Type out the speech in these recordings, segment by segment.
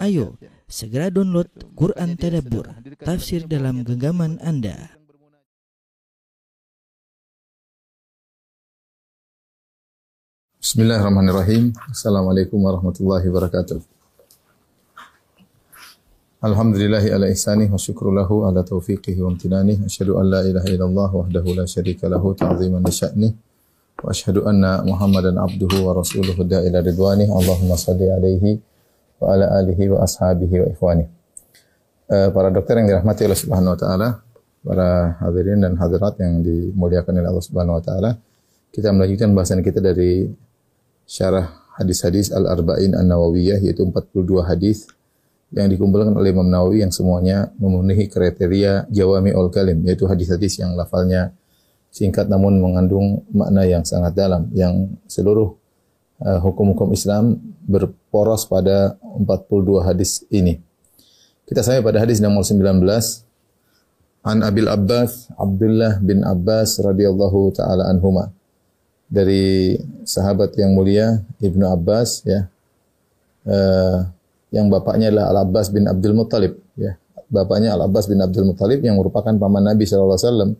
Ayo, segera download Quran Tadabbur, tafsir dalam genggaman Anda. Bismillahirrahmanirrahim. Assalamualaikum warahmatullahi wabarakatuh. Alhamdulillahi ala ihsanih wa syukru lahu ala taufiqihi wa amtinanih. Asyhadu an la ilaha illallah wahdahu la syarika lahu ta'ziman li sya'nih. Wa asyhadu anna Muhammadan abduhu wa rasuluhu da'ila ridwanih. Allahumma salli alaihi wa ala alihi wa ashabihi wa ikhwani. Uh, para dokter yang dirahmati Allah Subhanahu wa taala, para hadirin dan hadirat yang dimuliakan oleh Allah Subhanahu wa taala, kita melanjutkan bahasan kita dari syarah hadis-hadis Al-Arba'in An-Nawawiyah yaitu 42 hadis yang dikumpulkan oleh Imam Nawawi yang semuanya memenuhi kriteria jawami ul kalim yaitu hadis-hadis yang lafalnya singkat namun mengandung makna yang sangat dalam yang seluruh uh, hukum-hukum Islam berporos pada 42 hadis ini. Kita sampai pada hadis nomor 19 An Abil Abbas Abdullah bin Abbas radhiyallahu taala anhuma. Dari sahabat yang mulia Ibnu Abbas ya. Uh, yang bapaknya adalah Al Abbas bin Abdul Muttalib ya. Bapaknya Al Abbas bin Abdul Muttalib yang merupakan paman Nabi sallallahu alaihi wasallam.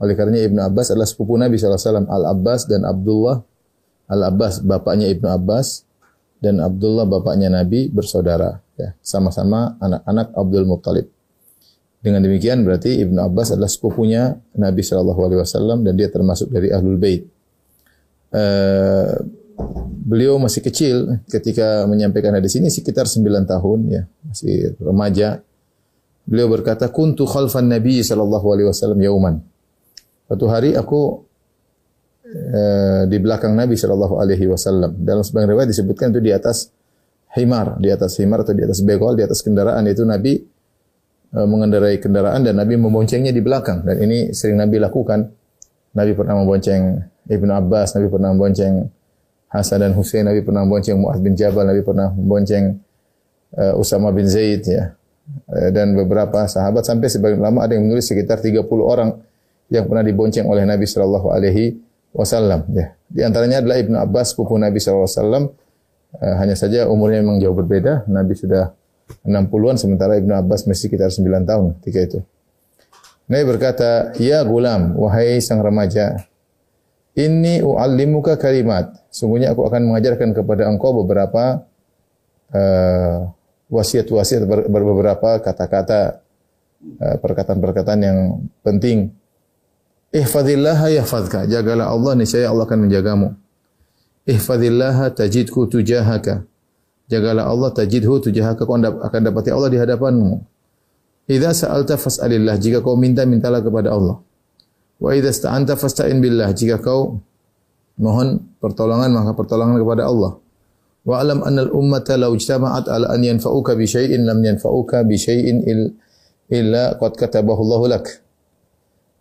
Oleh karenanya Ibnu Abbas adalah sepupu Nabi sallallahu alaihi wasallam Al Abbas dan Abdullah. Al Abbas bapaknya Ibnu Abbas dan Abdullah bapaknya Nabi bersaudara ya sama-sama anak-anak Abdul Muttalib. Dengan demikian berarti Ibnu Abbas adalah sepupunya Nabi Shallallahu alaihi wasallam dan dia termasuk dari Ahlul Bait. Uh, beliau masih kecil ketika menyampaikan hadis ini sekitar 9 tahun ya, masih remaja. Beliau berkata, "Kuntu khalfan Nabi sallallahu alaihi wasallam yauman." Suatu hari aku Eh, di belakang Nabi Shallallahu Alaihi Wasallam. Dalam sebagian riwayat disebutkan itu di atas himar, di atas himar atau di atas begol, di atas kendaraan itu Nabi e, mengendarai kendaraan dan Nabi memboncengnya di belakang dan ini sering Nabi lakukan. Nabi pernah membonceng Ibnu Abbas, Nabi pernah membonceng Hasan dan Husain, Nabi pernah membonceng Muaz bin Jabal, Nabi pernah membonceng uh, Usama bin Zaid ya. dan beberapa sahabat sampai sebagian lama ada yang menulis sekitar 30 orang yang pernah dibonceng oleh Nabi sallallahu alaihi wasallam ya. Di antaranya adalah Ibnu Abbas sepupu Nabi SAW. Uh, eh, hanya saja umurnya memang jauh berbeda. Nabi sudah 60-an sementara Ibnu Abbas masih sekitar 9 tahun ketika itu. Nabi berkata, "Ya gulam, wahai sang remaja, ini u'allimuka kalimat. Sungguhnya aku akan mengajarkan kepada engkau beberapa uh, wasiat-wasiat beberapa kata-kata uh, perkataan-perkataan yang penting Ihfadillah yahfadka. Jagalah Allah niscaya Allah akan menjagamu. Ihfadillah tajidku tujahaka. Jagalah Allah tajidhu tujahaka. Kau akan dapati Allah di hadapanmu. Idza sa'alta fas'alillah. Jika kau minta, mintalah kepada Allah. Wa idza sta'anta fasta'in billah. Jika kau mohon pertolongan, maka pertolongan kepada Allah. Wa alam anna al-ummata law ijtama'at ala an yanfa'uka bi syai'in lam yanfa'uka bi syai'in illa qad katabahu Allah lak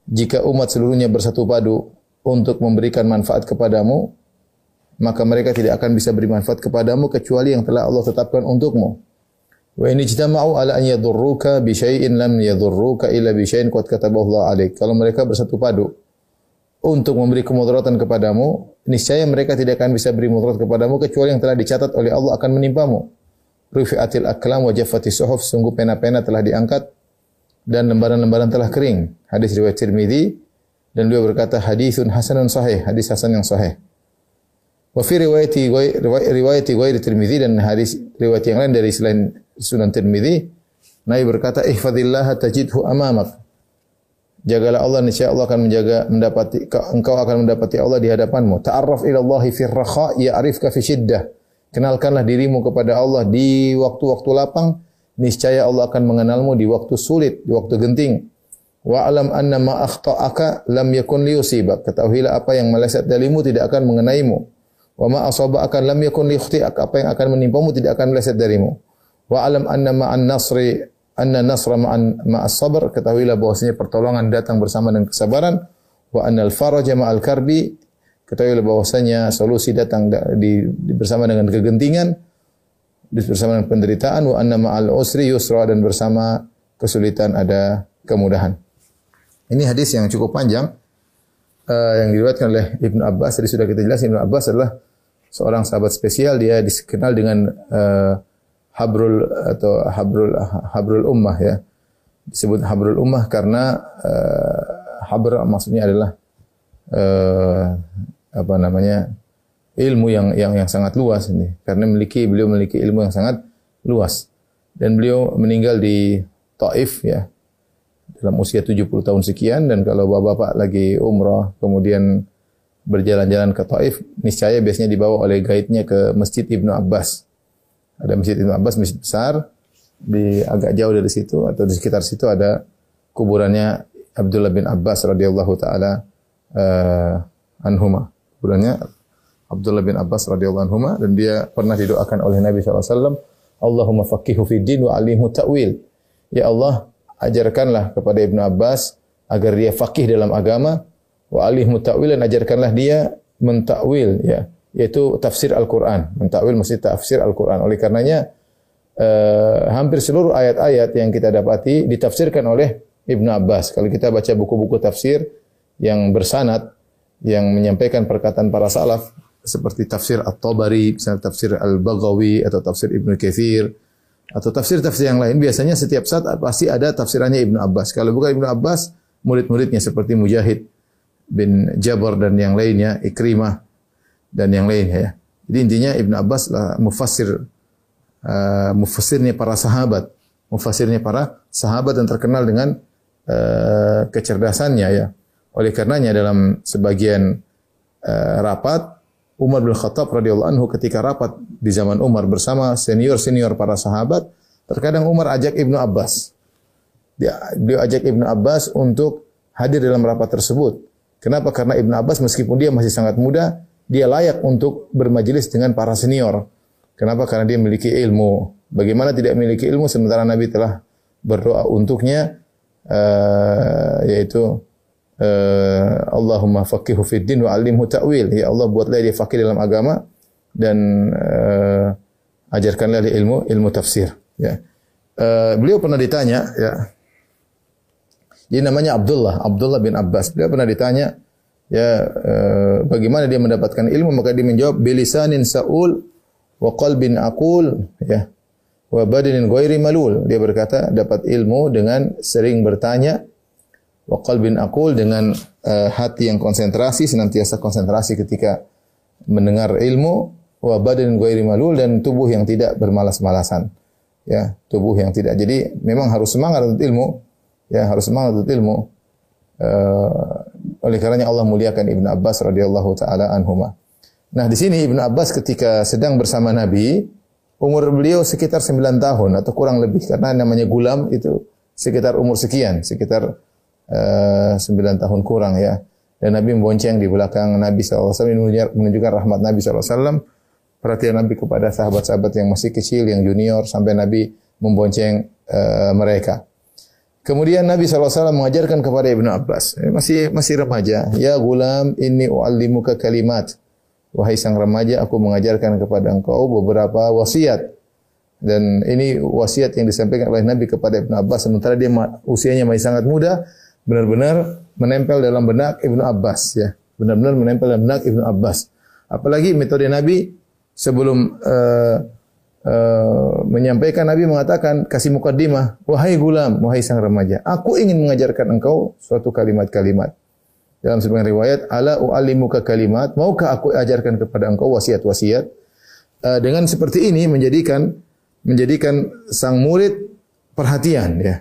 jika umat seluruhnya bersatu padu untuk memberikan manfaat kepadamu, maka mereka tidak akan bisa beri manfaat kepadamu kecuali yang telah Allah tetapkan untukmu. Wa in ijtama'u ala an yadurruka bi syai'in lam yadurruka illa bi syai'in qad Allah 'alaik. Kalau mereka bersatu padu untuk memberi kemudaratan kepadamu, niscaya mereka tidak akan bisa beri mudarat kepadamu kecuali yang telah dicatat oleh Allah akan menimpamu. Rufi'atil aklam wa jaffati suhuf, sungguh pena-pena telah diangkat dan lembaran-lembaran telah kering. Hadis riwayat Tirmizi dan beliau berkata hadisun hasanun sahih, hadis hasan yang sahih. Wa fi riwayati riwayati ghairi Tirmizi dan hadis riwayat yang lain dari selain Sunan Tirmizi, Nabi berkata ihfadillah tajidhu amamak. Jagalah Allah niscaya Allah akan menjaga mendapati engkau akan mendapati Allah di hadapanmu. Ta'arraf ila Allah fi raha ya'rifka fi shiddah. Kenalkanlah dirimu kepada Allah di waktu-waktu lapang niscaya Allah akan mengenalmu di waktu sulit, di waktu genting. Wa alam anna ma akhta'aka lam yakun liyusibak. Ketahuilah apa yang meleset darimu tidak akan mengenaimu. Wa ma asabaka lam yakun liyukhti'ak. Apa yang akan menimpamu tidak akan meleset darimu. Wa alam anna ma'an nasri anna nasra ma'an ma'as sabr. Ketahuilah bahwasanya pertolongan datang bersama dengan kesabaran. Wa anna al-faraja ma'al karbi. Ketahuilah bahwasanya solusi datang di, di, bersama dengan kegentingan bersama dengan penderitaan wa anna ma'al usri yusra dan bersama kesulitan ada kemudahan. Ini hadis yang cukup panjang uh, yang diriwayatkan oleh Ibnu Abbas. Tadi sudah kita jelas Ibnu Abbas adalah seorang sahabat spesial. Dia dikenal dengan uh, habrul atau habrul habrul ummah ya. Disebut habrul ummah karena uh, habr maksudnya adalah uh, apa namanya? Ilmu yang yang yang sangat luas ini. Karena memiliki beliau memiliki ilmu yang sangat luas. Dan beliau meninggal di Taif ya. Dalam usia 70 tahun sekian dan kalau bapak-bapak lagi umrah kemudian berjalan-jalan ke Taif niscaya biasanya dibawa oleh guide-nya ke Masjid Ibnu Abbas. Ada Masjid Ibnu Abbas masjid besar di agak jauh dari situ atau di sekitar situ ada kuburannya Abdullah bin Abbas radhiyallahu taala uh, anhuma kuburannya Abdullah bin Abbas radhiyallahu anhu dan dia pernah didoakan oleh Nabi SAW, Allahumma faqihu fid din wa alimhu ta'wil. Ya Allah, ajarkanlah kepada Ibnu Abbas agar dia faqih dalam agama wa alimhu ta'wil dan ajarkanlah dia mentakwil ya, yaitu tafsir Al-Qur'an. Mentakwil mesti tafsir Al-Qur'an. Oleh karenanya uh, hampir seluruh ayat-ayat yang kita dapati ditafsirkan oleh Ibnu Abbas. Kalau kita baca buku-buku tafsir yang bersanad yang menyampaikan perkataan para salaf seperti tafsir At-Tabari, misalnya tafsir Al-Baghawi atau tafsir Ibnu Katsir atau tafsir-tafsir yang lain biasanya setiap saat pasti ada tafsirannya Ibnu Abbas. Kalau bukan Ibnu Abbas, murid-muridnya seperti Mujahid bin Jabir dan yang lainnya, Ikrimah dan yang lainnya ya. Jadi intinya Ibnu Abbas lah mufassir uh, mufassirnya para sahabat, mufassirnya para sahabat yang terkenal dengan uh, kecerdasannya ya. Oleh karenanya dalam sebagian uh, rapat Umar bin Khattab radhiyallahu anhu ketika rapat di zaman Umar bersama senior-senior para sahabat, terkadang Umar ajak Ibnu Abbas. Dia, dia ajak Ibnu Abbas untuk hadir dalam rapat tersebut. Kenapa? Karena Ibnu Abbas meskipun dia masih sangat muda, dia layak untuk bermajelis dengan para senior. Kenapa? Karena dia memiliki ilmu. Bagaimana tidak memiliki ilmu sementara Nabi telah berdoa untuknya uh, yaitu uh, Allahumma faqihu fid din wa 'allimhu ta'wil. Ya Allah buatlah dia faqih dalam agama dan uh, ajarkanlah dia ilmu ilmu tafsir. Ya. Uh, beliau pernah ditanya ya. Dia namanya Abdullah, Abdullah bin Abbas. Beliau pernah ditanya ya uh, bagaimana dia mendapatkan ilmu maka dia menjawab bilisanin saul wa qalbin aqul ya wa badanin ghairi malul. Dia berkata dapat ilmu dengan sering bertanya wa qalbin aqul dengan uh, hati yang konsentrasi senantiasa konsentrasi ketika mendengar ilmu wa badan ghairi malul dan tubuh yang tidak bermalas-malasan. Ya tubuh yang tidak. Jadi memang harus semangat untuk ilmu. Ya harus semangat untuk ilmu. Uh, oleh karenanya Allah muliakan Ibnu Abbas radhiyallahu taala anhuma nah di sini Ibnu Abbas ketika sedang bersama Nabi umur beliau sekitar 9 tahun atau kurang lebih karena namanya gulam itu sekitar umur sekian sekitar Eh, sembilan tahun kurang ya. Dan Nabi membonceng di belakang Nabi SAW menunjukkan rahmat Nabi SAW. Perhatian Nabi kepada sahabat-sahabat yang masih kecil, yang junior, sampai Nabi membonceng uh, mereka. Kemudian Nabi SAW mengajarkan kepada Ibnu Abbas, eh, masih masih remaja, ya gulam ini u'allimuka kalimat. Wahai sang remaja, aku mengajarkan kepada engkau beberapa wasiat. Dan ini wasiat yang disampaikan oleh Nabi kepada Ibnu Abbas sementara dia usianya masih sangat muda, benar-benar menempel dalam benak Ibnu Abbas ya. Benar-benar menempel dalam benak Ibnu Abbas. Apalagi metode Nabi sebelum uh, uh, menyampaikan Nabi mengatakan kasih mukaddimah, wahai gulam, wahai sang remaja, aku ingin mengajarkan engkau suatu kalimat-kalimat. Dalam sebagian riwayat, ala u'allimuka kalimat, maukah aku ajarkan kepada engkau wasiat-wasiat? Uh, dengan seperti ini menjadikan menjadikan sang murid perhatian ya.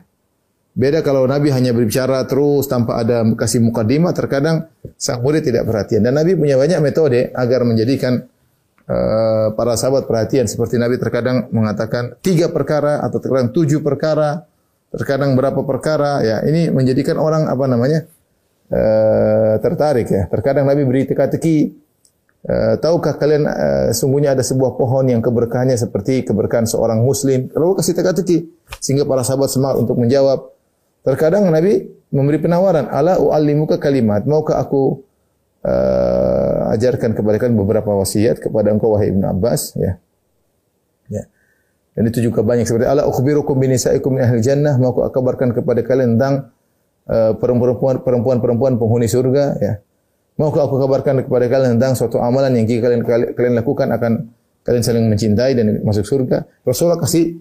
Beda kalau Nabi hanya berbicara terus tanpa ada kasih mukadimah, terkadang sang murid tidak perhatian. Dan Nabi punya banyak metode agar menjadikan uh, para sahabat perhatian. Seperti Nabi terkadang mengatakan tiga perkara atau terkadang tujuh perkara, terkadang berapa perkara. Ya, ini menjadikan orang apa namanya uh, tertarik ya. Terkadang Nabi beri teka-teki. Uh, tahukah kalian uh, sungguhnya ada sebuah pohon yang keberkahannya seperti keberkahan seorang muslim? Lalu kasih teka-teki sehingga para sahabat semangat untuk menjawab. Terkadang Nabi memberi penawaran, "Ala u'allimuka kalimat, maukah aku uh, ajarkan kepada kalian beberapa wasiat kepada engkau wahai Ibnu Abbas?" Ya. Ya. Dan itu juga banyak seperti ala ukhbirukum bi nisaikum min ahli jannah, maukah aku kabarkan kepada kalian tentang uh, perempuan perempuan-perempuan penghuni surga, ya. Maukah aku kabarkan kepada kalian tentang suatu amalan yang jika kalian kalian lakukan akan kalian saling mencintai dan masuk surga. Rasulullah kasih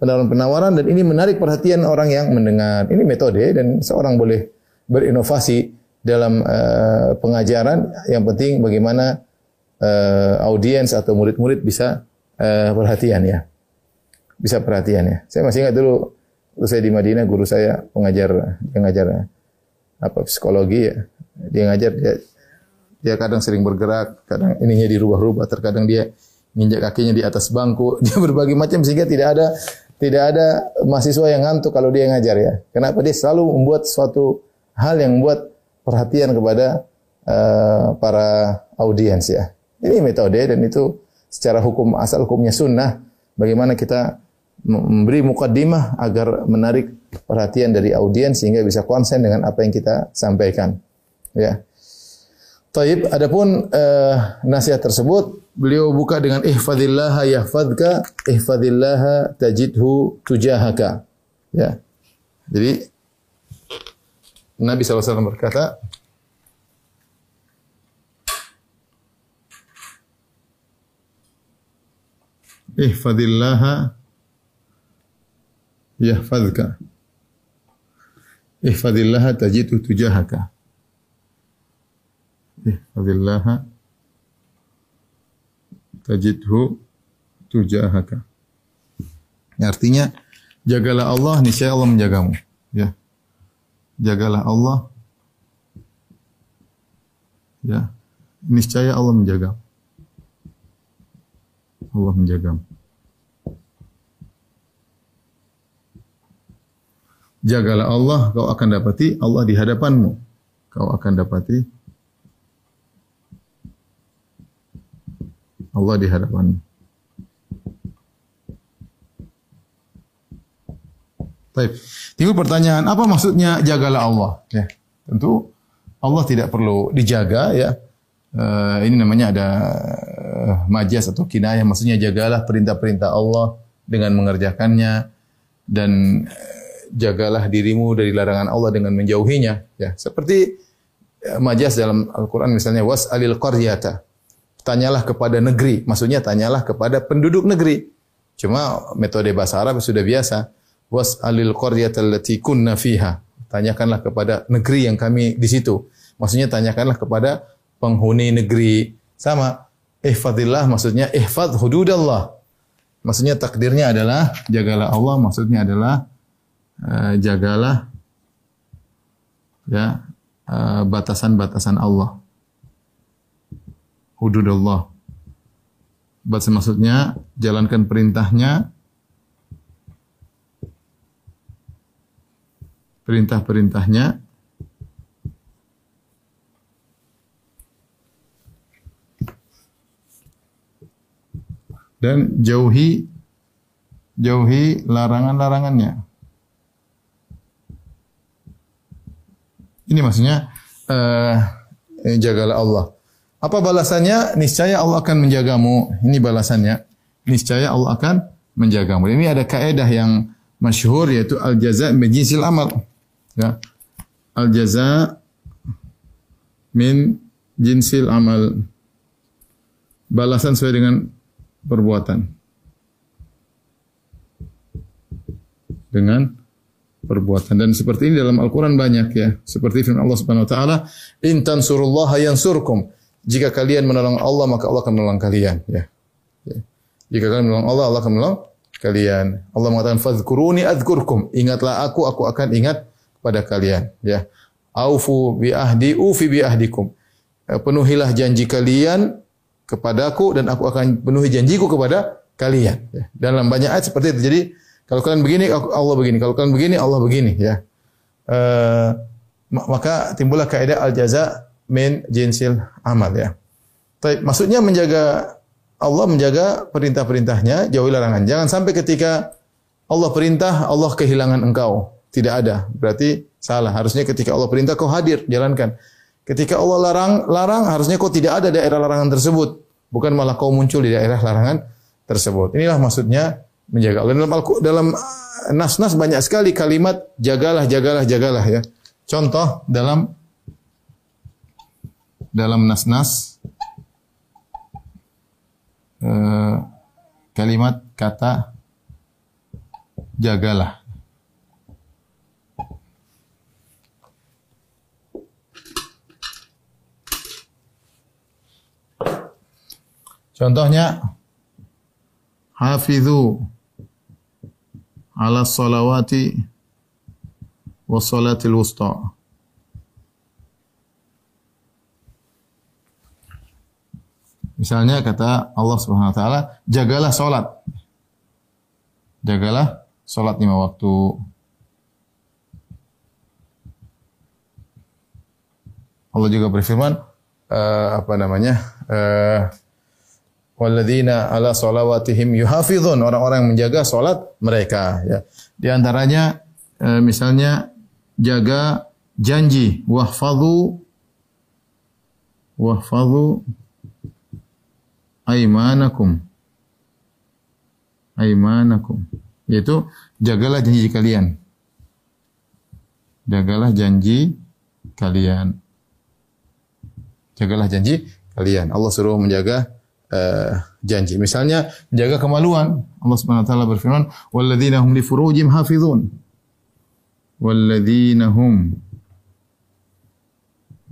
penawaran-penawaran dan ini menarik perhatian orang yang mendengar. Ini metode dan seorang boleh berinovasi dalam uh, pengajaran. Yang penting bagaimana uh, audiens atau murid-murid bisa uh, perhatian ya. Bisa perhatian ya. Saya masih ingat dulu waktu saya di Madinah guru saya pengajar yang ngajar apa psikologi ya. Dia ngajar dia dia kadang sering bergerak, kadang ininya dirubah-rubah, terkadang dia nginjak kakinya di atas bangku, dia berbagai macam sehingga tidak ada tidak ada mahasiswa yang ngantuk kalau dia ngajar ya. Kenapa dia selalu membuat suatu hal yang membuat perhatian kepada uh, para audiens ya. Ini metode dan itu secara hukum asal hukumnya sunnah. Bagaimana kita memberi mukaddimah agar menarik perhatian dari audiens sehingga bisa konsen dengan apa yang kita sampaikan. Ya. Taib, adapun uh, nasihat tersebut beliau buka dengan ihfadillah yahfadka, ihfadillah tajidhu tujahaka. Ya. Jadi Nabi SAW berkata, Ihfadillah yahfadka. Ihfadillah tajidhu tujahaka. Ihfadillah tajidhu tujahaka. Artinya, jagalah Allah, niscaya Allah menjagamu. Ya jagalah Allah. Ya, niscaya Allah menjaga. Allah menjaga. Jagalah Allah, kau akan dapati Allah di hadapanmu. Kau akan dapati Allah di hadapanmu. Baik. Timbul pertanyaan, apa maksudnya jagalah Allah? Ya, tentu Allah tidak perlu dijaga ya. Uh, ini namanya ada uh, majas atau kinayah, maksudnya jagalah perintah-perintah Allah dengan mengerjakannya dan uh, jagalah dirimu dari larangan Allah dengan menjauhinya. Ya, seperti uh, majas dalam Al-Quran misalnya was alil qaryata. Tanyalah kepada negeri, maksudnya tanyalah kepada penduduk negeri. Cuma metode bahasa Arab sudah biasa was'alil qaryatal lati kunna fiha. Tanyakanlah kepada negeri yang kami di situ. Maksudnya tanyakanlah kepada penghuni negeri. Sama ihfadillah maksudnya ihfad hududallah. Maksudnya takdirnya adalah jagalah Allah, maksudnya adalah uh, jagalah ya uh, batasan-batasan Allah. Hududullah. Bahasa maksudnya jalankan perintahnya, perintah-perintahnya dan jauhi jauhi larangan-larangannya. Ini maksudnya uh, jagalah Allah. Apa balasannya? Niscaya Allah akan menjagamu. Ini balasannya. Niscaya Allah akan menjagamu. Ini ada kaedah yang masyhur yaitu al jaza min jinsil amal. Ya. Al jaza min jinsil amal. Balasan sesuai dengan perbuatan. Dengan perbuatan dan seperti ini dalam Al-Qur'an banyak ya. Seperti firman Allah Subhanahu wa taala, "In tansurullaha yansurkum." Jika kalian menolong Allah, maka Allah akan menolong kalian, ya. ya. Jika kalian menolong Allah, Allah akan menolong kalian. Allah mengatakan, "Fadhkuruni adzkurkum." Ingatlah aku, aku akan ingat pada kalian ya aufu bi ahdi ufi bi ahdikum eh, penuhilah janji kalian kepadaku dan aku akan penuhi janjiku kepada kalian ya. dalam banyak ayat seperti itu jadi kalau kalian begini Allah begini kalau kalian begini Allah begini ya uh, maka timbullah kaidah al jaza min jinsil amal ya Tapi, maksudnya menjaga Allah menjaga perintah-perintahnya jauhi larangan jangan sampai ketika Allah perintah Allah kehilangan engkau tidak ada. Berarti salah. Harusnya ketika Allah perintah kau hadir, jalankan. Ketika Allah larang, larang harusnya kau tidak ada daerah larangan tersebut. Bukan malah kau muncul di daerah larangan tersebut. Inilah maksudnya menjaga Allah. Dalam dalam uh, nas-nas banyak sekali kalimat jagalah, jagalah, jagalah ya. Contoh dalam dalam nas-nas eh, kalimat kata jagalah. Contohnya hafizu ala salawati wa salatil wusta. Misalnya kata Allah Subhanahu wa taala, jagalah salat. Jagalah salat lima waktu. Allah juga berfirman uh, apa namanya? Uh, Walladzina ala salawatihim yuhafizun orang-orang yang menjaga salat mereka ya. Di antaranya uh, misalnya jaga janji wahfadhu wahfadhu aimanakum. Aimanakum. Yaitu jagalah janji kalian. Jagalah janji kalian. Jagalah janji kalian. Allah suruh menjaga uh, janji. Misalnya jaga kemaluan. Allah Subhanahu wa taala berfirman, "Walladzina hum li furujihim hafizun." Walladzina hum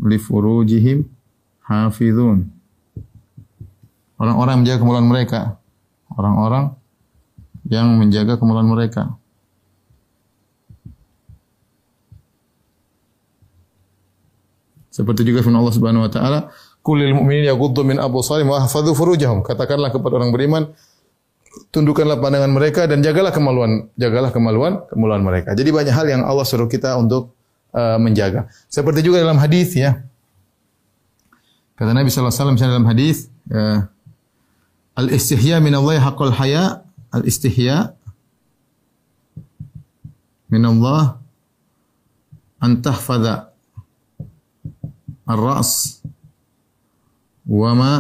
li furujihim hafizun. Orang-orang yang menjaga kemaluan mereka. Orang-orang yang menjaga kemaluan mereka. Seperti juga firman Allah Subhanahu wa taala, "Qulil mu'minin yaghuddu min absarihim wa yahfazu furujahum." Katakanlah kepada orang beriman, tundukkanlah pandangan mereka dan jagalah kemaluan, jagalah kemaluan kemaluan mereka. Jadi banyak hal yang Allah suruh kita untuk uh, menjaga. Seperti juga dalam hadis ya. Kata Nabi sallallahu alaihi wasallam dalam hadis, uh, Al-istihya min Allah haya. Al-istihya min Allah an tahfadha ar-ra's wa ma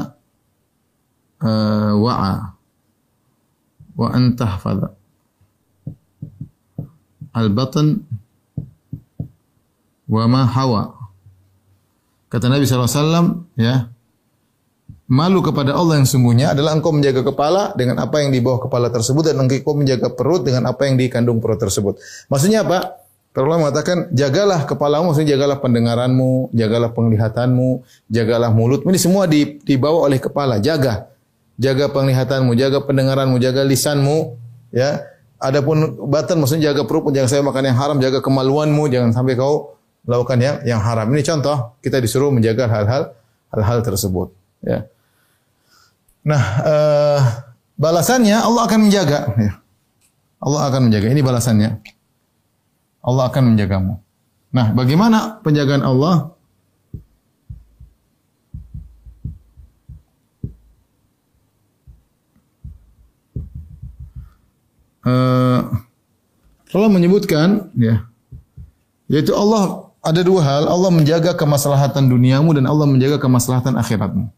uh, wa'a wa an tahfadha al-batn wa ma hawa. Kata Nabi SAW, ya, Malu kepada Allah yang sungguhnya adalah engkau menjaga kepala dengan apa yang di bawah kepala tersebut dan engkau menjaga perut dengan apa yang dikandung perut tersebut. Maksudnya apa? Para mengatakan jagalah kepalamu, maksudnya jagalah pendengaranmu, jagalah penglihatanmu, jagalah mulut. Ini semua dibawa oleh kepala. Jaga, jaga penglihatanmu, jaga pendengaranmu, jaga lisanmu. Ya, adapun batan maksudnya jaga perut, jangan saya makan yang haram, jaga kemaluanmu, jangan sampai kau lakukan yang yang haram. Ini contoh kita disuruh menjaga hal-hal hal-hal tersebut. Ya. Nah, uh, balasannya Allah akan menjaga. Ya. Allah akan menjaga. Ini balasannya. Allah akan menjagamu. Nah, bagaimana penjagaan Allah? Uh, Allah menyebutkan, ya, yaitu Allah ada dua hal. Allah menjaga kemaslahatan duniamu dan Allah menjaga kemaslahatan akhiratmu.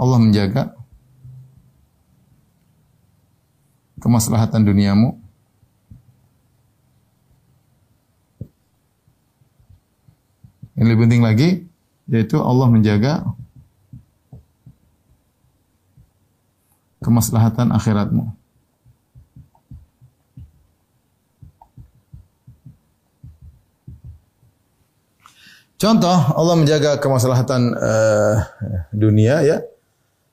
Allah menjaga kemaslahatan duniamu. Yang lebih penting lagi yaitu Allah menjaga kemaslahatan akhiratmu. Contoh Allah menjaga kemaslahatan uh, dunia ya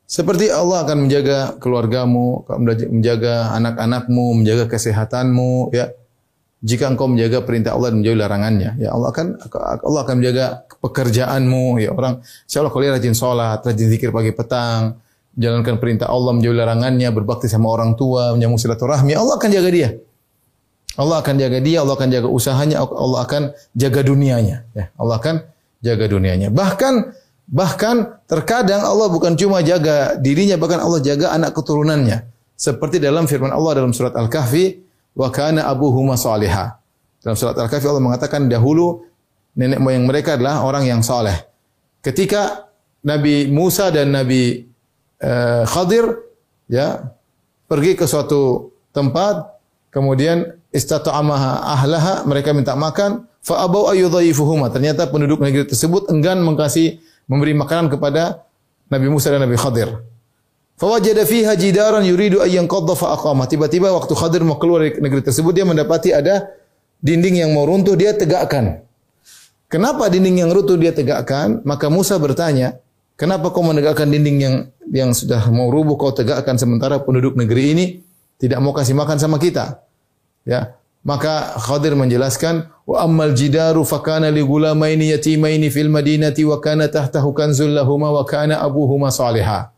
seperti Allah akan menjaga keluargamu, menjaga anak-anakmu, menjaga kesehatanmu, ya. Jika engkau menjaga perintah Allah dan menjauhi larangannya, ya Allah akan Allah akan menjaga pekerjaanmu, ya orang. Insyaallah kalian rajin sholat, rajin zikir pagi petang, jalankan perintah Allah, menjauhi larangannya, berbakti sama orang tua, menyambung silaturahmi, Allah akan jaga dia. Allah akan jaga dia, Allah akan jaga usahanya, Allah akan jaga dunianya, ya. Allah akan jaga dunianya. Bahkan Bahkan terkadang Allah bukan cuma jaga dirinya, bahkan Allah jaga anak keturunannya. Seperti dalam firman Allah dalam surat Al-Kahfi, wa kana abuhuma salihah. Dalam surat Al-Kahfi Allah mengatakan dahulu nenek moyang mereka adalah orang yang saleh. Ketika Nabi Musa dan Nabi uh, Khadir ya pergi ke suatu tempat kemudian istata'amaha ahlaha mereka minta makan fa abau ayyudhaifuhuma ternyata penduduk negeri tersebut enggan mengkasih memberi makanan kepada Nabi Musa dan Nabi Khadir. Fawajada fiha jidaran yuridu ayyan qadda fa aqama. Tiba-tiba waktu Khadir mau keluar dari negeri tersebut dia mendapati ada dinding yang mau runtuh dia tegakkan. Kenapa dinding yang runtuh dia tegakkan? Maka Musa bertanya, "Kenapa kau menegakkan dinding yang yang sudah mau rubuh kau tegakkan sementara penduduk negeri ini tidak mau kasih makan sama kita?" Ya. Maka Khadir menjelaskan, "Wa ammal jidaru fakana li gulamaini yatimaini fil madinati wa kana tahtahu kanzul lahumā wa kana abuhuma salihah."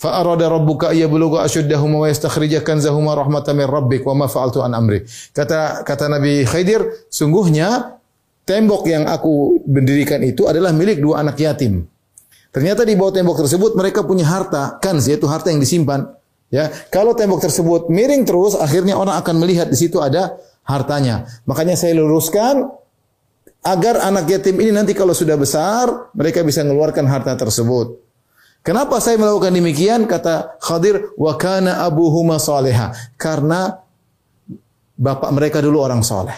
Fa arada rabbuka yablugha ashuddahuma wa yastakhrija kanzahuma rahmatan min rabbik wa ma fa'altu an amri. Kata kata Nabi Khidir, sungguhnya tembok yang aku berdirikan itu adalah milik dua anak yatim. Ternyata di bawah tembok tersebut mereka punya harta, kan yaitu harta yang disimpan. Ya, kalau tembok tersebut miring terus, akhirnya orang akan melihat di situ ada hartanya. Makanya saya luruskan agar anak yatim ini nanti kalau sudah besar, mereka bisa mengeluarkan harta tersebut. Kenapa saya melakukan demikian? Kata Khadir, wa kana abuhuma saleha. Karena bapak mereka dulu orang soleh.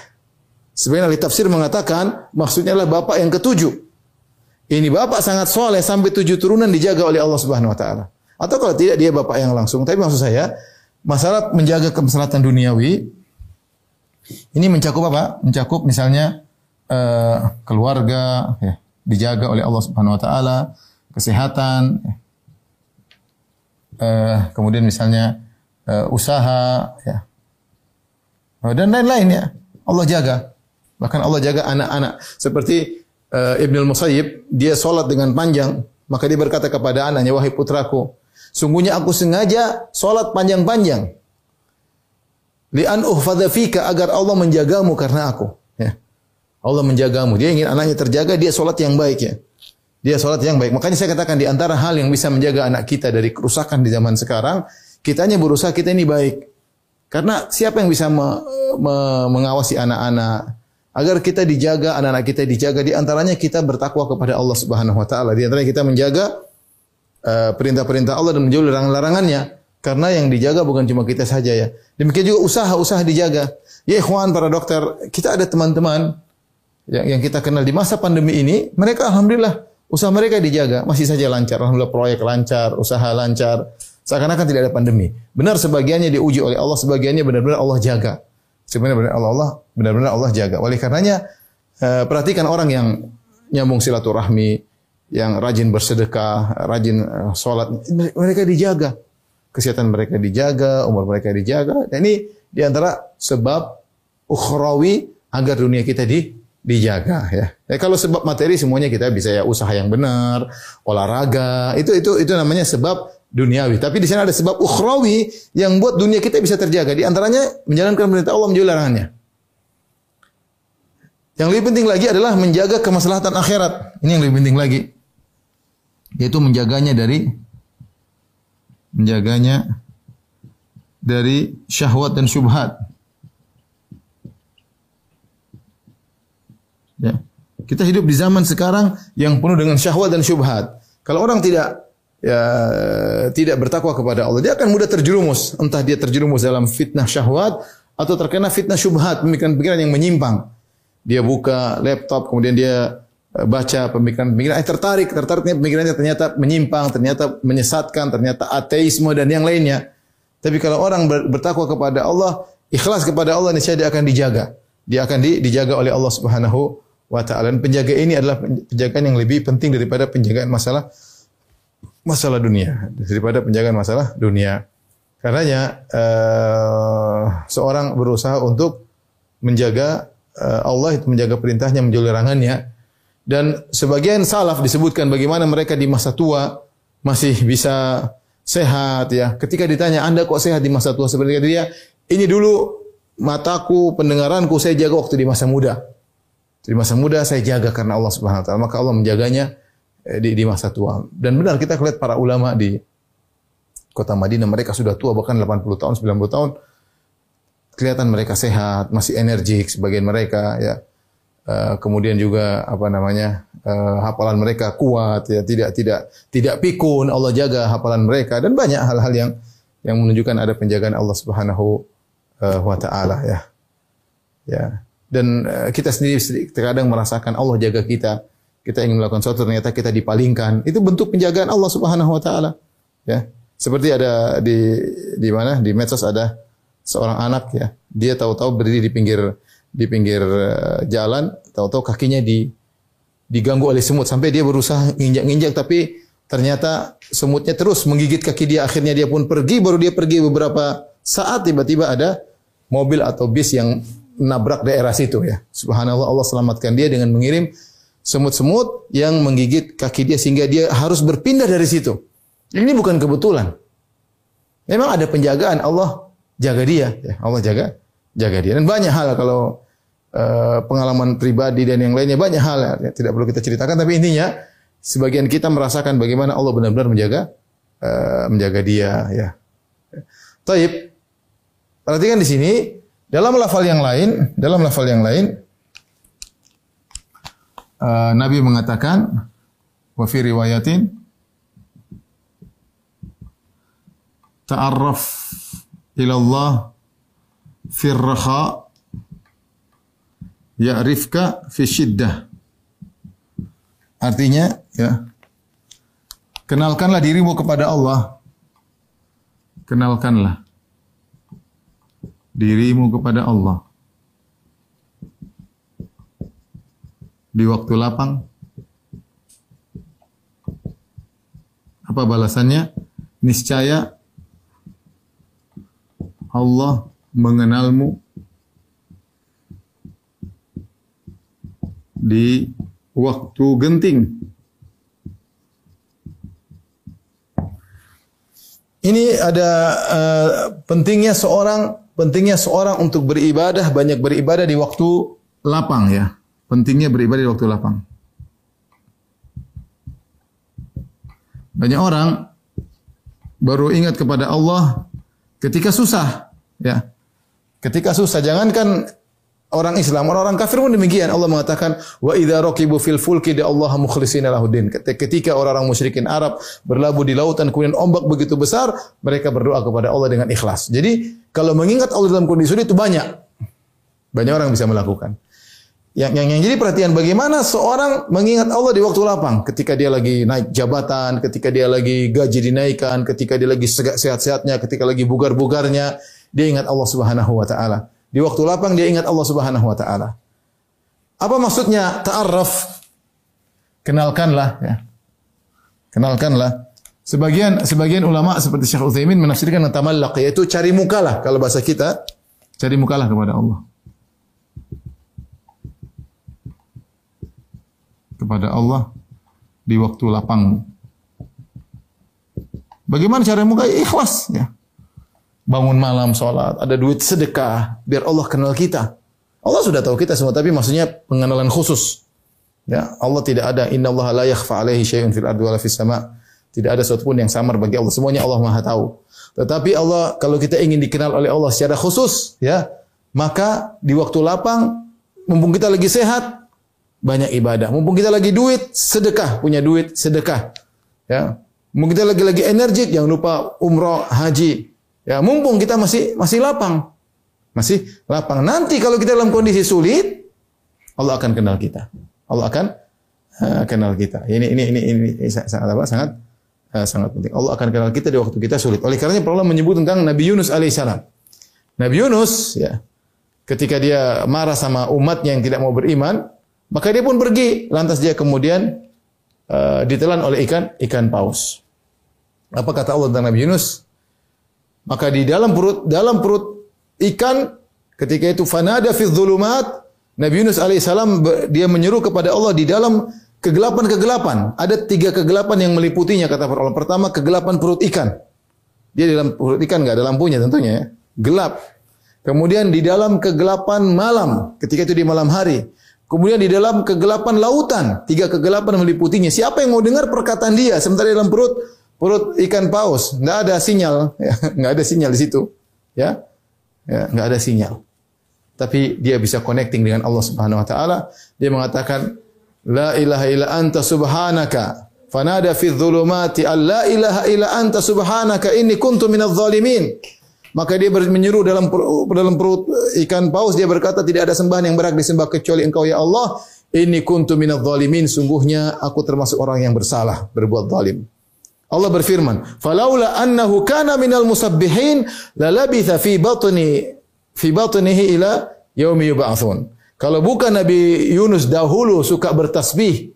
Sebenarnya ahli tafsir mengatakan maksudnya adalah bapak yang ketujuh. Ini bapak sangat soleh sampai tujuh turunan dijaga oleh Allah Subhanahu Wa Taala. Atau kalau tidak dia bapak yang langsung. Tapi maksud saya masalah menjaga kemaslahatan duniawi ini mencakup apa? Mencakup misalnya uh, keluarga ya, dijaga oleh Allah Subhanahu Wa Taala kesehatan, uh, kemudian misalnya uh, usaha, ya, dan lain-lain ya. Allah jaga. Bahkan Allah jaga anak-anak. Seperti uh, Ibnul Musayyib, dia sholat dengan panjang, maka dia berkata kepada anaknya, wahai putraku, sungguhnya aku sengaja sholat panjang-panjang. Li'an uhfadha agar Allah menjagamu karena aku. Ya. Allah menjagamu. Dia ingin anaknya terjaga, dia sholat yang baik ya. Dia sholat yang baik. Makanya saya katakan di antara hal yang bisa menjaga anak kita dari kerusakan di zaman sekarang, kitanya berusaha kita ini baik. Karena siapa yang bisa me, me, mengawasi anak-anak agar kita dijaga, anak-anak kita dijaga di antaranya kita bertakwa kepada Allah Subhanahu wa taala. Di antaranya kita menjaga uh, perintah-perintah Allah dan menjauhi larangan-larangannya. Karena yang dijaga bukan cuma kita saja ya. Demikian juga usaha-usaha dijaga. Ya ikhwan para dokter, kita ada teman-teman yang, yang kita kenal di masa pandemi ini, mereka alhamdulillah Usaha mereka dijaga, masih saja lancar. Alhamdulillah proyek lancar, usaha lancar. Seakan-akan tidak ada pandemi. Benar sebagiannya diuji oleh Allah, sebagiannya benar-benar Allah jaga. Sebenarnya benar Allah Allah benar-benar Allah jaga. Oleh karenanya eh, perhatikan orang yang nyambung silaturahmi, yang rajin bersedekah, rajin eh, sholat, mereka dijaga. Kesehatan mereka dijaga, umur mereka dijaga. Dan ini di antara sebab ukhrawi agar dunia kita di dijaga ya. ya. Kalau sebab materi semuanya kita bisa ya usaha yang benar, olahraga, itu itu itu namanya sebab duniawi. Tapi di sana ada sebab ukhrawi yang buat dunia kita bisa terjaga. Di antaranya menjalankan perintah Allah menjauhi larangannya. Yang lebih penting lagi adalah menjaga kemaslahatan akhirat. Ini yang lebih penting lagi. Yaitu menjaganya dari menjaganya dari syahwat dan syubhat. Ya. Kita hidup di zaman sekarang yang penuh dengan syahwat dan syubhat. Kalau orang tidak ya tidak bertakwa kepada Allah, dia akan mudah terjerumus. Entah dia terjerumus dalam fitnah syahwat atau terkena fitnah syubhat, pemikiran-pemikiran yang menyimpang. Dia buka laptop, kemudian dia baca pemikiran-pemikiran, eh tertarik, tertariknya pemikirannya ternyata menyimpang, ternyata menyesatkan, ternyata ateisme dan yang lainnya. Tapi kalau orang bertakwa kepada Allah, ikhlas kepada Allah, niscaya dia akan dijaga. Dia akan di, dijaga oleh Allah Subhanahu wa taala. Penjaga ini adalah penjagaan yang lebih penting daripada penjagaan masalah masalah dunia, daripada penjagaan masalah dunia. Karenanya uh, seorang berusaha untuk menjaga uh, Allah itu menjaga perintahnya, menjauhi larangannya. Dan sebagian salaf disebutkan bagaimana mereka di masa tua masih bisa sehat ya. Ketika ditanya, "Anda kok sehat di masa tua?" seperti dia, "Ini dulu mataku, pendengaranku saya jaga waktu di masa muda." Di masa muda saya jaga karena Allah Subhanahu wa taala, maka Allah menjaganya eh, di, di masa tua. Dan benar kita lihat para ulama di kota Madinah mereka sudah tua bahkan 80 tahun, 90 tahun. Kelihatan mereka sehat, masih energik sebagian mereka ya. Uh, kemudian juga apa namanya uh, hafalan mereka kuat ya tidak tidak tidak pikun Allah jaga hafalan mereka dan banyak hal-hal yang yang menunjukkan ada penjagaan Allah Subhanahu uh, wa taala ya ya dan uh, kita sendiri terkadang merasakan Allah jaga kita. Kita ingin melakukan sesuatu ternyata kita dipalingkan. Itu bentuk penjagaan Allah Subhanahu wa taala. Ya. Seperti ada di di mana di medsos ada seorang anak ya, dia tahu-tahu berdiri di pinggir di pinggir eh, jalan, tahu-tahu kakinya di diganggu oleh semut sampai dia berusaha nginjak-nginjak tapi ternyata semutnya terus menggigit kaki dia akhirnya dia pun pergi baru dia pergi beberapa saat tiba-tiba ada mobil atau bis yang nabrak daerah situ ya. Subhanallah Allah selamatkan dia dengan mengirim semut-semut yang menggigit kaki dia sehingga dia harus berpindah dari situ. Ini bukan kebetulan. Memang ada penjagaan Allah jaga dia, ya. Allah jaga jaga dia. Dan banyak hal kalau uh, pengalaman pribadi dan yang lainnya banyak hal ya. tidak perlu kita ceritakan. Tapi intinya sebagian kita merasakan bagaimana Allah benar-benar menjaga uh, menjaga dia. Ya. Taib. Perhatikan di sini dalam lafal yang lain, dalam lafal yang lain uh, Nabi mengatakan wa fi riwayatin ta'arraf ila Allah fi raha ya'rifka fi syiddah. Artinya ya kenalkanlah dirimu kepada Allah. Kenalkanlah dirimu kepada Allah. Di waktu lapang apa balasannya? Niscaya Allah mengenalmu di waktu genting. Ini ada uh, pentingnya seorang pentingnya seorang untuk beribadah banyak beribadah di waktu lapang ya. Pentingnya beribadah di waktu lapang. Banyak orang baru ingat kepada Allah Ketika susah, ya. Ketika susah, jangankan orang Islam, orang-orang kafir pun demikian. Allah mengatakan, "Wa idza raqibu fil fulki da Allah mukhlishina lahuddin." Ketika orang-orang musyrikin Arab berlabuh di lautan kemudian ombak begitu besar, mereka berdoa kepada Allah dengan ikhlas. Jadi, kalau mengingat Allah dalam kondisi sulit itu banyak. Banyak orang bisa melakukan. Yang, yang, yang jadi perhatian bagaimana seorang mengingat Allah di waktu lapang, ketika dia lagi naik jabatan, ketika dia lagi gaji dinaikkan, ketika dia lagi sehat-sehatnya, ketika lagi bugar-bugarnya, dia ingat Allah Subhanahu wa taala. Di waktu lapang dia ingat Allah Subhanahu wa taala. Apa maksudnya ta'arraf? Kenalkanlah ya. Kenalkanlah. Sebagian sebagian ulama seperti Syekh Utsaimin menafsirkan tamallaq yaitu cari mukalah kalau bahasa kita cari mukalah kepada Allah. kepada Allah di waktu lapang. Bagaimana cara muka ikhlas ya. Bangun malam sholat, ada duit sedekah, biar Allah kenal kita. Allah sudah tahu kita semua, tapi maksudnya pengenalan khusus. Ya, Allah tidak ada inna Allah la yakhfa alaihi syai'un fil ardi wala fis sama. Tidak ada sesuatu pun yang samar bagi Allah. Semuanya Allah Maha tahu. Tetapi Allah kalau kita ingin dikenal oleh Allah secara khusus, ya, maka di waktu lapang mumpung kita lagi sehat, banyak ibadah. Mumpung kita lagi duit, sedekah, punya duit, sedekah. Ya. Mumpung kita lagi-lagi energik, jangan lupa umroh, haji. Ya, mumpung kita masih masih lapang. Masih lapang. Nanti kalau kita dalam kondisi sulit, Allah akan kenal kita. Allah akan uh, kenal kita. Ini ini ini ini, sangat apa? Sangat uh, sangat penting. Allah akan kenal kita di waktu kita sulit. Oleh karena Allah menyebut tentang Nabi Yunus alaihissalam. Nabi Yunus ya, ketika dia marah sama umatnya yang tidak mau beriman, maka dia pun pergi, lantas dia kemudian uh, ditelan oleh ikan ikan paus. Apa kata Allah tentang Nabi Yunus? Maka di dalam perut dalam perut ikan ketika itu fanada fi dhulumat Nabi Yunus alaihissalam dia menyeru kepada Allah di dalam kegelapan-kegelapan. Ada tiga kegelapan yang meliputinya kata para ulama. Pertama kegelapan perut ikan. Dia di dalam perut ikan nggak ada lampunya tentunya ya. Gelap. Kemudian di dalam kegelapan malam ketika itu di malam hari. Kemudian di dalam kegelapan lautan, tiga kegelapan meliputinya. Siapa yang mau dengar perkataan dia? Sementara di dalam perut perut ikan paus, nggak ada sinyal, ya, nggak ada sinyal di situ, ya, ya ada sinyal. Tapi dia bisa connecting dengan Allah Subhanahu Wa Taala. Dia mengatakan, La ilaha illa anta subhanaka. Fanada fi dhulumati an la ilaha illa anta subhanaka inni kuntu minadh zalimin. Maka dia menyeru dalam dalam perut ikan paus dia berkata tidak ada sembahan yang berhak disembah kecuali Engkau ya Allah. Ini kuntu minadh zalimin sungguhnya aku termasuk orang yang bersalah berbuat zalim. Allah berfirman, "Falaula annahu kana minal musabbihin lalabitha fi batni fi batnihi ila yaumi yub'atsun." Kalau bukan Nabi Yunus dahulu suka bertasbih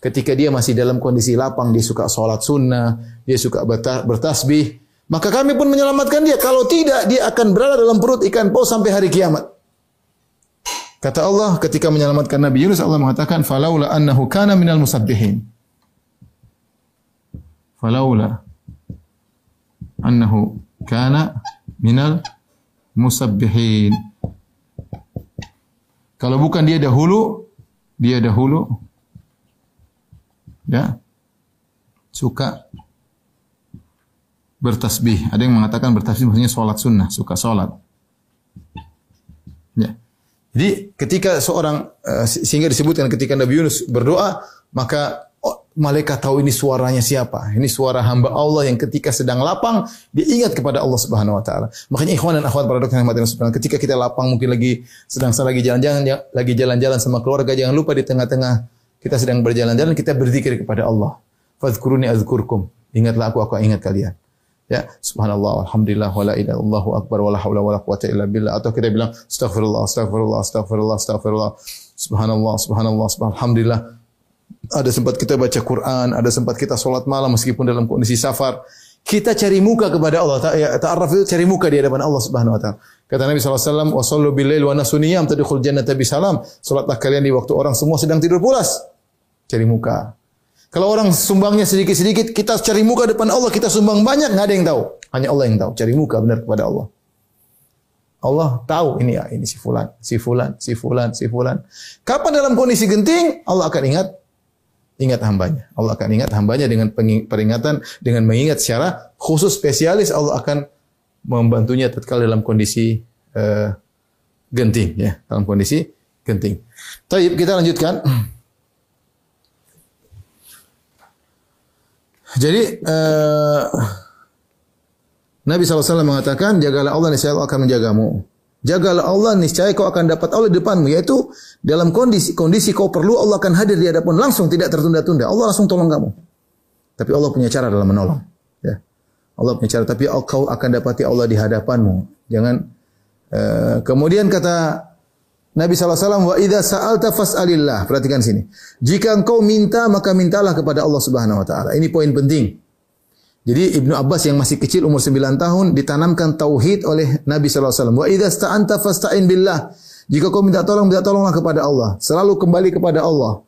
ketika dia masih dalam kondisi lapang, dia suka sholat sunnah, dia suka bertasbih, maka kami pun menyelamatkan dia. Kalau tidak, dia akan berada dalam perut ikan paus sampai hari kiamat. Kata Allah ketika menyelamatkan Nabi Yunus Allah mengatakan falaula annahu kana minal musabbihin. Falaula annahu kana minal musabbihin. Kalau bukan dia dahulu, dia dahulu ya suka bertasbih. Ada yang mengatakan bertasbih maksudnya sholat sunnah, suka sholat. Ya. Jadi ketika seorang uh, sehingga disebutkan ketika Nabi Yunus berdoa, maka malaikat tahu ini suaranya siapa. Ini suara hamba Allah yang ketika sedang lapang dia ingat kepada Allah Subhanahu wa taala. Makanya ikhwan dan akhwat para dokter yang subhanahu ketika kita lapang mungkin lagi sedang lagi jalan-jalan ya, lagi jalan-jalan sama keluarga jangan lupa di tengah-tengah kita sedang berjalan-jalan kita berzikir kepada Allah. Fadhkuruni azkurkum. Ingatlah aku aku ingat kalian. Ya, subhanallah, alhamdulillah, wala ilaha illallah, akbar, wala haula wala quwata illa billah. Atau kita bilang, astaghfirullah, astaghfirullah, astaghfirullah, astaghfirullah. Subhanallah, subhanallah, subhanallah. Alhamdulillah. Ada sempat kita baca Quran, ada sempat kita sholat malam meskipun dalam kondisi safar. Kita cari muka kepada Allah. Ya, ta'arraf itu cari muka di hadapan Allah Subhanahu wa taala. Kata Nabi SAW, "Wa sallu bil lail wa nasu niyam tadkhul jannata salam." Salatlah kalian di waktu orang semua sedang tidur pulas. Cari muka. Kalau orang sumbangnya sedikit-sedikit, kita cari muka depan Allah, kita sumbang banyak, nggak ada yang tahu. Hanya Allah yang tahu. Cari muka benar kepada Allah. Allah tahu ini ya, ini si fulan, si fulan, si fulan, si fulan. Kapan dalam kondisi genting, Allah akan ingat ingat hambanya. Allah akan ingat hambanya dengan peringatan, dengan mengingat secara khusus spesialis Allah akan membantunya tatkala dalam kondisi uh, genting ya, dalam kondisi genting. Taib kita lanjutkan. Jadi uh, Nabi SAW mengatakan, jagalah Allah niscaya Allah akan menjagamu. Jagalah Allah niscaya kau akan dapat Allah di depanmu. Yaitu dalam kondisi kondisi kau perlu Allah akan hadir di hadapan langsung tidak tertunda-tunda. Allah langsung tolong kamu. Tapi Allah punya cara dalam menolong. Ya. Allah punya cara. Tapi kau akan dapati Allah di hadapanmu. Jangan. Uh, kemudian kata Nabi SAW, wa idha sa'alta fas'alillah. Perhatikan sini. Jika engkau minta, maka mintalah kepada Allah Subhanahu Wa Taala. Ini poin penting. Jadi Ibnu Abbas yang masih kecil umur 9 tahun ditanamkan tauhid oleh Nabi SAW. Wa idha sta'anta fasta'in billah. Jika kau minta tolong, minta tolonglah kepada Allah. Selalu kembali kepada Allah.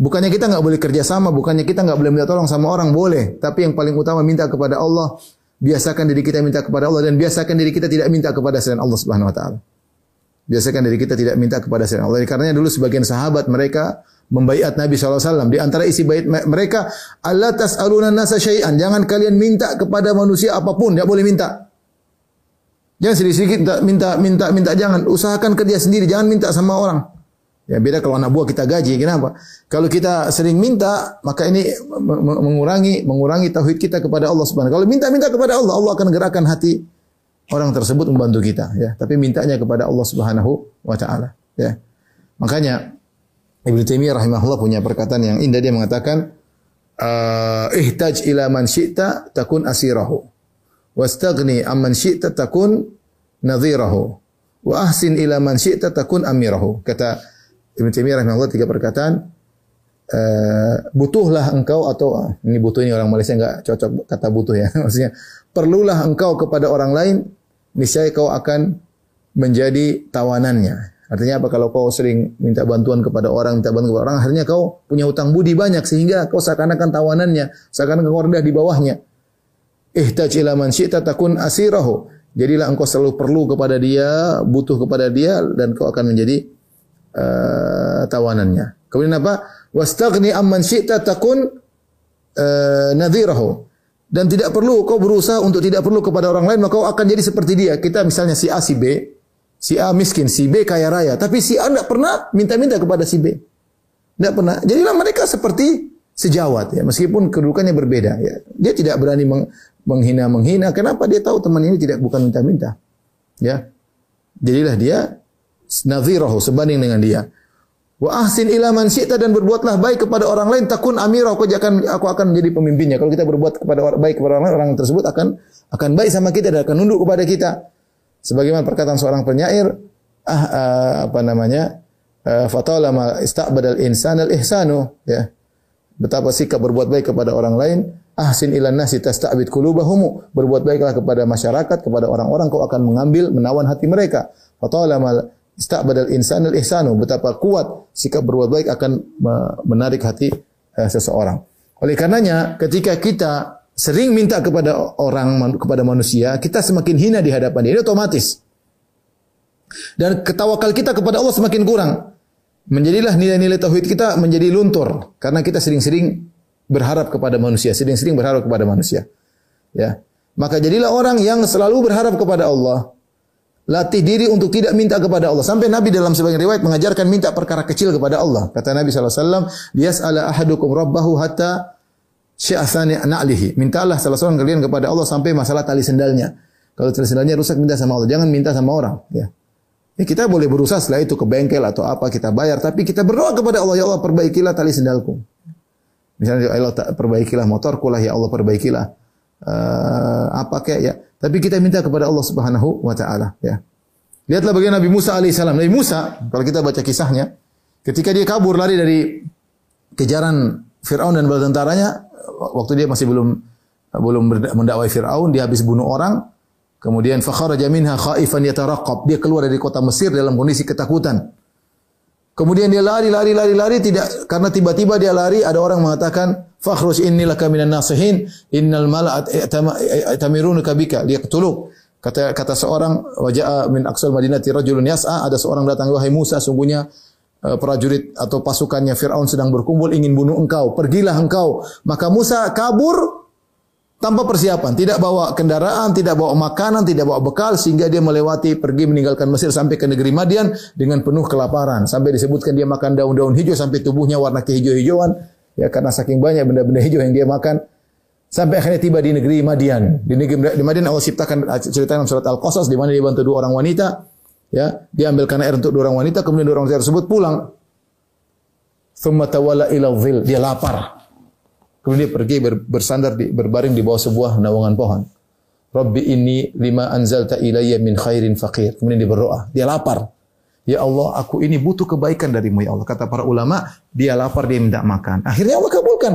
Bukannya kita nggak boleh kerja sama, bukannya kita nggak boleh minta tolong sama orang, boleh. Tapi yang paling utama minta kepada Allah. Biasakan diri kita minta kepada Allah dan biasakan diri kita tidak minta kepada selain Allah Subhanahu Wa Taala. Biasakan dari kita tidak minta kepada selain Allah. Karena dulu sebagian sahabat mereka membaiat Nabi SAW. Di antara isi bait mereka, Allah tas'aluna nasa syai'an. Jangan kalian minta kepada manusia apa pun. Tidak boleh minta. Jangan sedikit-sedikit minta, minta, minta. Jangan. Usahakan kerja sendiri. Jangan minta sama orang. Ya beda kalau anak buah kita gaji. Kenapa? Kalau kita sering minta, maka ini mengurangi mengurangi tauhid kita kepada Allah Subhanahu. Kalau minta-minta kepada Allah, Allah akan gerakan hati orang tersebut membantu kita ya tapi mintanya kepada Allah Subhanahu wa taala ya makanya Ibnu Taimiyah rahimahullah punya perkataan yang indah. Dia mengatakan uh, ihtaj ila man syi'ta takun asirahu. Wastaghni amman syi'ta takun nadhirahu. Wa ahsin ila man syi'ta takun amirahu. Kata Ibnu Taimiyah rahimahullah tiga perkataan uh, butuhlah engkau atau ini butuh ini orang Malaysia enggak cocok kata butuh ya. Maksudnya perlulah engkau kepada orang lain niscaya kau akan menjadi tawanannya. Artinya apa kalau kau sering minta bantuan kepada orang, minta bantuan kepada orang, akhirnya kau punya utang budi banyak sehingga kau seakan-akan tawanannya, seakan-akan kau rendah di bawahnya. Ihtaj ila man syi'ta takun asirahu. Jadilah engkau selalu perlu kepada dia, butuh kepada dia dan kau akan menjadi uh, tawanannya. Kemudian apa? Wastaghni amman syi'ta takun uh, nadhirahu dan tidak perlu kau berusaha untuk tidak perlu kepada orang lain maka kau akan jadi seperti dia. Kita misalnya si A si B, si A miskin, si B kaya raya, tapi si A tidak pernah minta-minta kepada si B. Tidak pernah. Jadilah mereka seperti sejawat ya, meskipun kedudukannya berbeda ya. Dia tidak berani meng menghina-menghina. Kenapa dia tahu teman ini tidak bukan minta-minta? Ya. Jadilah dia nadhirahu sebanding dengan dia. Wa ahsin ila man dan berbuatlah baik kepada orang lain takun amirah aku akan aku akan menjadi pemimpinnya. Kalau kita berbuat kepada orang baik kepada orang lain, orang tersebut akan akan baik sama kita dan akan nunduk kepada kita. Sebagaimana perkataan seorang penyair, ah, ah apa namanya? Uh, fatalama istaqbadal insan al ihsanu ya. Betapa sikap berbuat baik kepada orang lain, ahsin ilan nasi tasta'bid qulubahum. Berbuat baiklah kepada masyarakat, kepada orang-orang kau akan mengambil menawan hati mereka. Fatalama istaqbadal insan al ihsanu betapa kuat sikap berbuat baik akan menarik hati uh, seseorang. Oleh karenanya ketika kita sering minta kepada orang kepada manusia, kita semakin hina di hadapan dia. Ini otomatis. Dan ketawakal kita kepada Allah semakin kurang. Menjadilah nilai-nilai tauhid kita menjadi luntur karena kita sering-sering berharap kepada manusia, sering-sering berharap kepada manusia. Ya. Maka jadilah orang yang selalu berharap kepada Allah. Latih diri untuk tidak minta kepada Allah. Sampai Nabi dalam sebagian riwayat mengajarkan minta perkara kecil kepada Allah. Kata Nabi SAW, Yas'ala ahadukum rabbahu hatta syi'athani na'lihi. Mintalah salah seorang kalian kepada Allah sampai masalah tali sendalnya. Kalau tali sendalnya rusak, minta sama Allah. Jangan minta sama orang. Ya. Ya, kita boleh berusaha setelah itu ke bengkel atau apa kita bayar, tapi kita berdoa kepada Allah, ya Allah perbaikilah tali sendalku. Misalnya ya Allah perbaikilah motorku lah, ya Allah perbaikilah uh, apa kayak ya. Tapi kita minta kepada Allah Subhanahu wa taala ya. Lihatlah bagaimana Nabi Musa alaihissalam. Nabi Musa kalau kita baca kisahnya ketika dia kabur lari dari kejaran Firaun dan bala tentaranya waktu dia masih belum belum mendakwai Firaun dia habis bunuh orang kemudian fakharaja minha khaifan yataraqqab. Dia keluar dari kota Mesir dalam kondisi ketakutan. Kemudian dia lari, lari, lari, lari tidak karena tiba-tiba dia lari ada orang mengatakan fakhruj inni laka minan nasihin innal mala'at tamirunaka bika. Liyaqtuluk. Kata kata seorang wajah min aqsal madinati rajulun yas'a. Ada seorang datang wahai Musa sungguhnya uh, prajurit atau pasukannya Firaun sedang berkumpul ingin bunuh engkau pergilah engkau maka Musa kabur tanpa persiapan, tidak bawa kendaraan, tidak bawa makanan, tidak bawa bekal sehingga dia melewati pergi meninggalkan Mesir sampai ke negeri Madian dengan penuh kelaparan. Sampai disebutkan dia makan daun-daun hijau sampai tubuhnya warna kehijau-hijauan ya karena saking banyak benda-benda hijau yang dia makan. Sampai akhirnya tiba di negeri Madian. Di negeri di Madian Allah ciptakan cerita dalam surat Al-Qasas di mana dia bantu dua orang wanita ya, dia ambilkan air untuk dua orang wanita kemudian dua orang wanita tersebut pulang. Thumma tawalla ila Dia lapar. Kemudian dia pergi bersandar di, berbaring di bawah sebuah naungan pohon. Rabbi ini lima anzalta ilayya min khairin faqir. Kemudian dia berdoa. Dia lapar. Ya Allah, aku ini butuh kebaikan darimu ya Allah. Kata para ulama, dia lapar, dia minta makan. Akhirnya Allah kabulkan.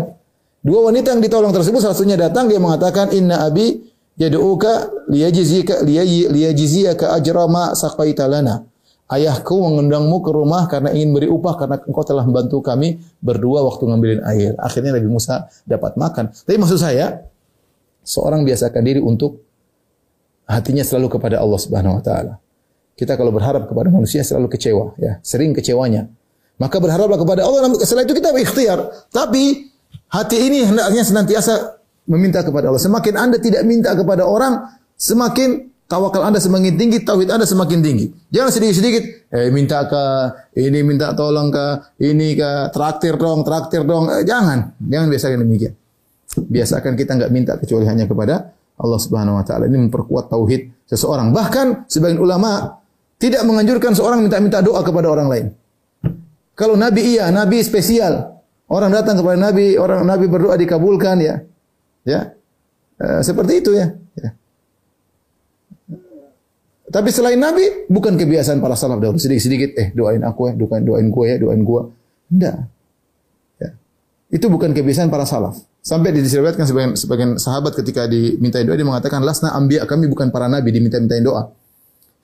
Dua wanita yang ditolong tersebut salah satunya datang dia mengatakan inna abi yad'uka liyajzika liyajziyaka ajra ma saqaita lana ayahku mengundangmu ke rumah karena ingin beri upah karena engkau telah membantu kami berdua waktu ngambilin air. Akhirnya Nabi Musa dapat makan. Tapi maksud saya, seorang biasakan diri untuk hatinya selalu kepada Allah Subhanahu wa taala. Kita kalau berharap kepada manusia selalu kecewa, ya, sering kecewanya. Maka berharaplah kepada Allah. Setelah itu kita berikhtiar. Tapi hati ini hendaknya senantiasa meminta kepada Allah. Semakin Anda tidak minta kepada orang, semakin Tawakal Anda semakin tinggi, tauhid Anda semakin tinggi. Jangan sedikit-sedikit, eh minta ke ini minta tolong ke ini ke traktir dong, traktir dong. Eh, jangan, jangan biasakan demikian. Biasakan kita nggak minta kecuali hanya kepada Allah Subhanahu wa taala. Ini memperkuat tauhid seseorang. Bahkan sebagian ulama tidak menganjurkan seorang minta-minta doa kepada orang lain. Kalau nabi iya, nabi spesial. Orang datang kepada nabi, orang nabi berdoa dikabulkan ya. Ya. E, seperti itu ya. ya. Tapi selain Nabi, bukan kebiasaan para salaf dahulu. Sedikit-sedikit, eh doain aku ya, doain, doain gue ya, doain gue. Tidak. Ya. Itu bukan kebiasaan para salaf. Sampai disebutkan sebagian, sebagian sahabat ketika diminta doa, dia mengatakan, Lasna ambiya kami bukan para nabi, diminta-mintain doa.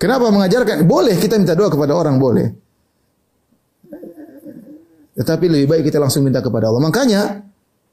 Kenapa mengajarkan? Boleh kita minta doa kepada orang, boleh. Tetapi lebih baik kita langsung minta kepada Allah. Makanya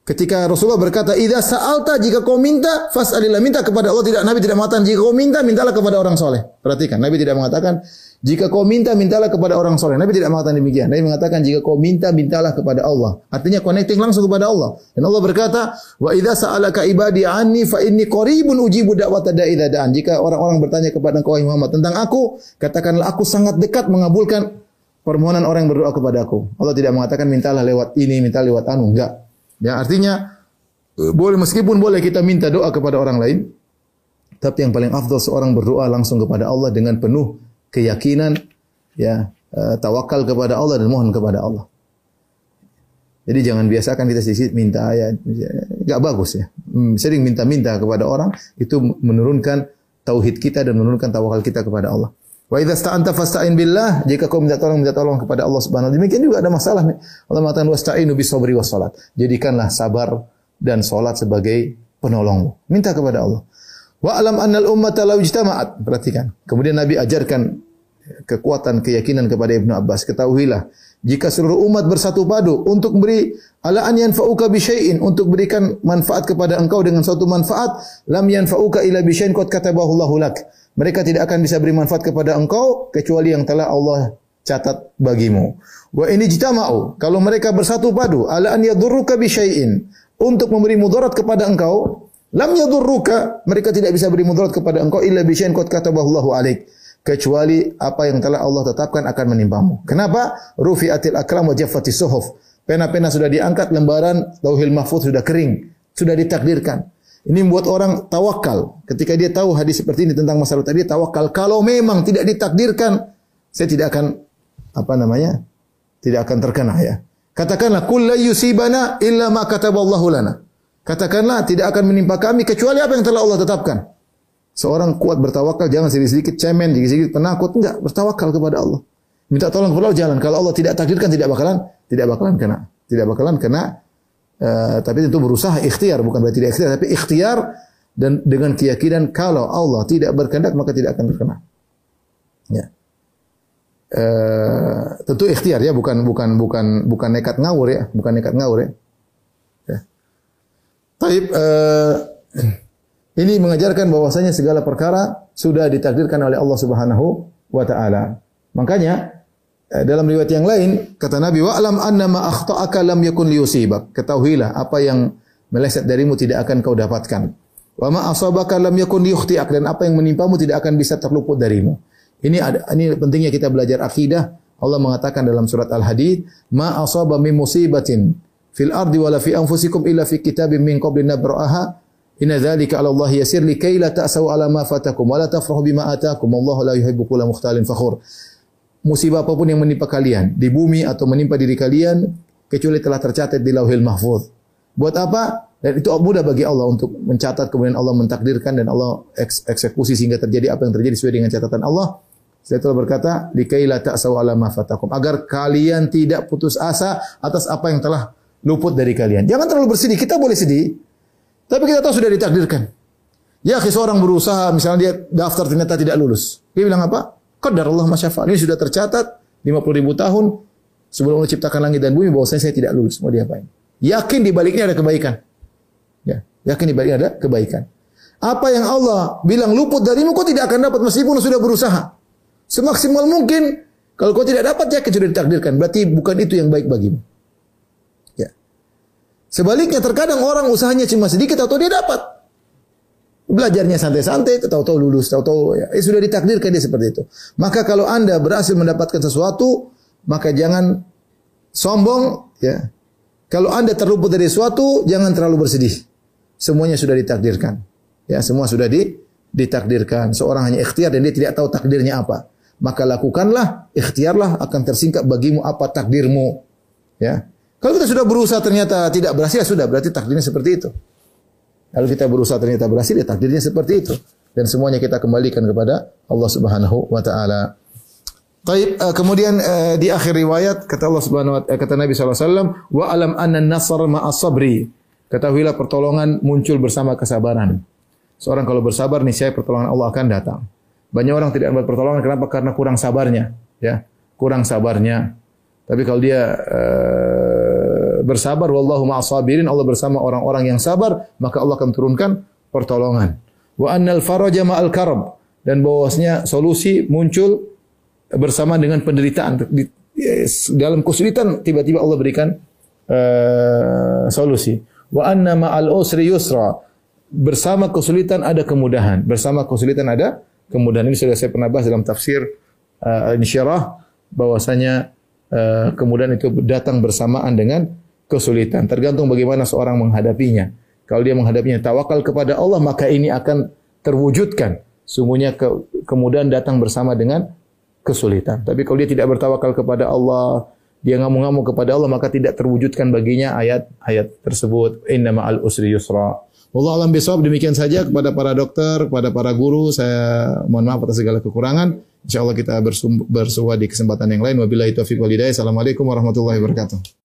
Ketika Rasulullah berkata, "Idza sa'alta jika kau minta, fas'alillah." Minta kepada Allah tidak Nabi tidak mengatakan jika kau minta mintalah kepada orang soleh. Perhatikan, Nabi tidak mengatakan jika kau minta mintalah kepada orang soleh. Nabi tidak mengatakan demikian. Nabi mengatakan jika kau minta mintalah kepada Allah. Artinya connecting langsung kepada Allah. Dan Allah berkata, "Wa idza sa'alaka ibadi anni fa inni qaribun ujibu da'wata da'i da'an." Jika orang-orang bertanya kepada engkau Muhammad tentang aku, katakanlah aku sangat dekat mengabulkan permohonan orang yang berdoa kepada aku. Allah tidak mengatakan mintalah lewat ini, minta lewat anu, enggak. Ya, artinya e, boleh meskipun boleh kita minta doa kepada orang lain, tapi yang paling afdal seorang berdoa langsung kepada Allah dengan penuh keyakinan, ya, uh, tawakal kepada Allah dan mohon kepada Allah. Jadi jangan biasakan kita sedikit minta ya, nggak bagus ya. Hmm, sering minta-minta kepada orang itu menurunkan tauhid kita dan menurunkan tawakal kita kepada Allah. Wa idza sta'anta fasta'in billah, jika kau minta tolong minta tolong kepada Allah Subhanahu. Demikian juga ada masalah. Allah mengatakan wasta'inu bis sabri was salat. Jadikanlah sabar dan salat sebagai penolongmu. Minta kepada Allah. Wa alam annal ummata law ijtama'at. Perhatikan. Kemudian Nabi ajarkan kekuatan keyakinan kepada Ibnu Abbas. Ketahuilah jika seluruh umat bersatu padu untuk beri ala an yanfa'uka bi syai'in untuk berikan manfaat kepada engkau dengan suatu manfaat lam yanfa'uka illa bi syai'in qad katabahu Allahu lak mereka tidak akan bisa beri manfaat kepada engkau kecuali yang telah Allah catat bagimu. Wa ini jitama'u. Kalau mereka bersatu padu, ala an yadurruka bi syai'in. Untuk memberi mudarat kepada engkau, lam yadurruka. Mereka tidak bisa beri mudarat kepada engkau illa bi syai'in qad katabahu alaik. Kecuali apa yang telah Allah tetapkan akan menimpamu. Kenapa? Rufi'atil akram wa jaffati suhuf. Pena-pena sudah diangkat, lembaran lauhil mahfuz sudah kering, sudah ditakdirkan. Ini membuat orang tawakal. Ketika dia tahu hadis seperti ini tentang masalah tadi, tawakal. Kalau memang tidak ditakdirkan, saya tidak akan apa namanya? Tidak akan terkena ya. Katakanlah kullu yusibana illa ma kataballahu lana. Katakanlah tidak akan menimpa kami kecuali apa yang telah Allah tetapkan. Seorang kuat bertawakal jangan sedikit-sedikit cemen, sedikit-sedikit penakut, enggak, bertawakal kepada Allah. Minta tolong kepada Allah jalan. Kalau Allah tidak takdirkan tidak bakalan tidak bakalan kena. Tidak bakalan kena Uh, tapi tentu berusaha ikhtiar bukan berarti tidak ikhtiar tapi ikhtiar dan dengan keyakinan kalau Allah tidak berkehendak maka tidak akan terkena. Ya. Uh, tentu ikhtiar ya bukan bukan bukan bukan nekat ngawur ya, bukan nekat ngawur ya. ya. Taib uh, ini mengajarkan bahwasanya segala perkara sudah ditakdirkan oleh Allah Subhanahu wa taala. Makanya Eh, dalam riwayat yang lain kata Nabi wa alam anna ma akhta'aka lam yakun liyusibak. Ketahuilah apa yang meleset darimu tidak akan kau dapatkan. Wa ma asabaka lam yakun liyukhti'ak dan apa yang menimpamu tidak akan bisa terluput darimu. Ini ada ini pentingnya kita belajar akidah. Allah mengatakan dalam surat Al-Hadid, "Ma asaba min musibatin fil ardi wala fi anfusikum illa fi kitabim min qabli nabra'aha." Inna dzalika 'ala Allah yasir likay la ta'saw 'ala ma fatakum wa la tafrahu bima atakum. Wallahu la yuhibbu kulla mukhtalin fakhur musibah apa pun yang menimpa kalian di bumi atau menimpa diri kalian kecuali telah tercatat di Lauhil Mahfuz. Buat apa? Dan itu mudah bagi Allah untuk mencatat kemudian Allah mentakdirkan dan Allah eksekusi sehingga terjadi apa yang terjadi sesuai dengan catatan Allah. Saya telah berkata, "Likaila ta'saw ala ma fatakum." Agar kalian tidak putus asa atas apa yang telah luput dari kalian. Jangan terlalu bersedih. Kita boleh sedih, tapi kita tahu sudah ditakdirkan. Ya, seorang berusaha, misalnya dia daftar ternyata tidak lulus. Dia bilang apa? Qadar Allah masyafa. Ini sudah tercatat 50 ribu tahun sebelum Allah ciptakan langit dan bumi bahwa saya tidak lulus. Mau diapain? Yakin di baliknya ada kebaikan. Ya, yakin di baliknya ada kebaikan. Apa yang Allah bilang luput darimu kau tidak akan dapat meskipun sudah berusaha. Semaksimal mungkin kalau kau tidak dapat yakin sudah ditakdirkan. Berarti bukan itu yang baik bagimu. Ya. Sebaliknya terkadang orang usahanya cuma sedikit atau dia dapat. Belajarnya santai-santai, tahu-tahu lulus, tahu-tahu ya, eh, sudah ditakdirkan dia seperti itu. Maka kalau Anda berhasil mendapatkan sesuatu, maka jangan sombong ya. Kalau Anda terluput dari sesuatu, jangan terlalu bersedih. Semuanya sudah ditakdirkan. Ya, semua sudah di, ditakdirkan. Seorang hanya ikhtiar dan dia tidak tahu takdirnya apa. Maka lakukanlah, ikhtiarlah akan tersingkap bagimu apa takdirmu. Ya. Kalau kita sudah berusaha ternyata tidak berhasil, ya sudah berarti takdirnya seperti itu. Kalau kita berusaha ternyata berhasil, ya takdirnya seperti itu. Dan semuanya kita kembalikan kepada Allah Subhanahu wa taala. Taib, uh, kemudian uh, di akhir riwayat kata Allah Subhanahu wa taala kata Nabi SAW, wa alam anna nasr ma'a sabri. Ketahuilah pertolongan muncul bersama kesabaran. Seorang kalau bersabar nih saya pertolongan Allah akan datang. Banyak orang tidak dapat pertolongan kenapa? Karena kurang sabarnya, ya. Kurang sabarnya. Tapi kalau dia uh, bersabar. Wallahu ma'asabirin Allah bersama orang-orang yang sabar maka Allah akan turunkan pertolongan. Wa annal faraja ma'al karab. Dan bahwasanya solusi muncul bersama dengan penderitaan. Dalam kesulitan tiba-tiba Allah berikan uh, solusi. Wa anna ma'al usri yusra. Bersama kesulitan ada kemudahan. Bersama kesulitan ada kemudahan. Ini sudah saya pernah bahas dalam tafsir uh, insyirah bahwasanya uh, kemudian itu datang bersamaan dengan kesulitan. Tergantung bagaimana seorang menghadapinya. Kalau dia menghadapinya tawakal kepada Allah, maka ini akan terwujudkan. Sungguhnya ke, kemudian datang bersama dengan kesulitan. Tapi kalau dia tidak bertawakal kepada Allah, dia ngamuk-ngamuk kepada Allah, maka tidak terwujudkan baginya ayat-ayat tersebut. Inna ma'al usri yusra. Allah alam bisawab demikian saja kepada para dokter, kepada para guru. Saya mohon maaf atas segala kekurangan. Insya Allah kita bersua di kesempatan yang lain. Wabillahi taufiq walidayah. Assalamualaikum warahmatullahi wabarakatuh.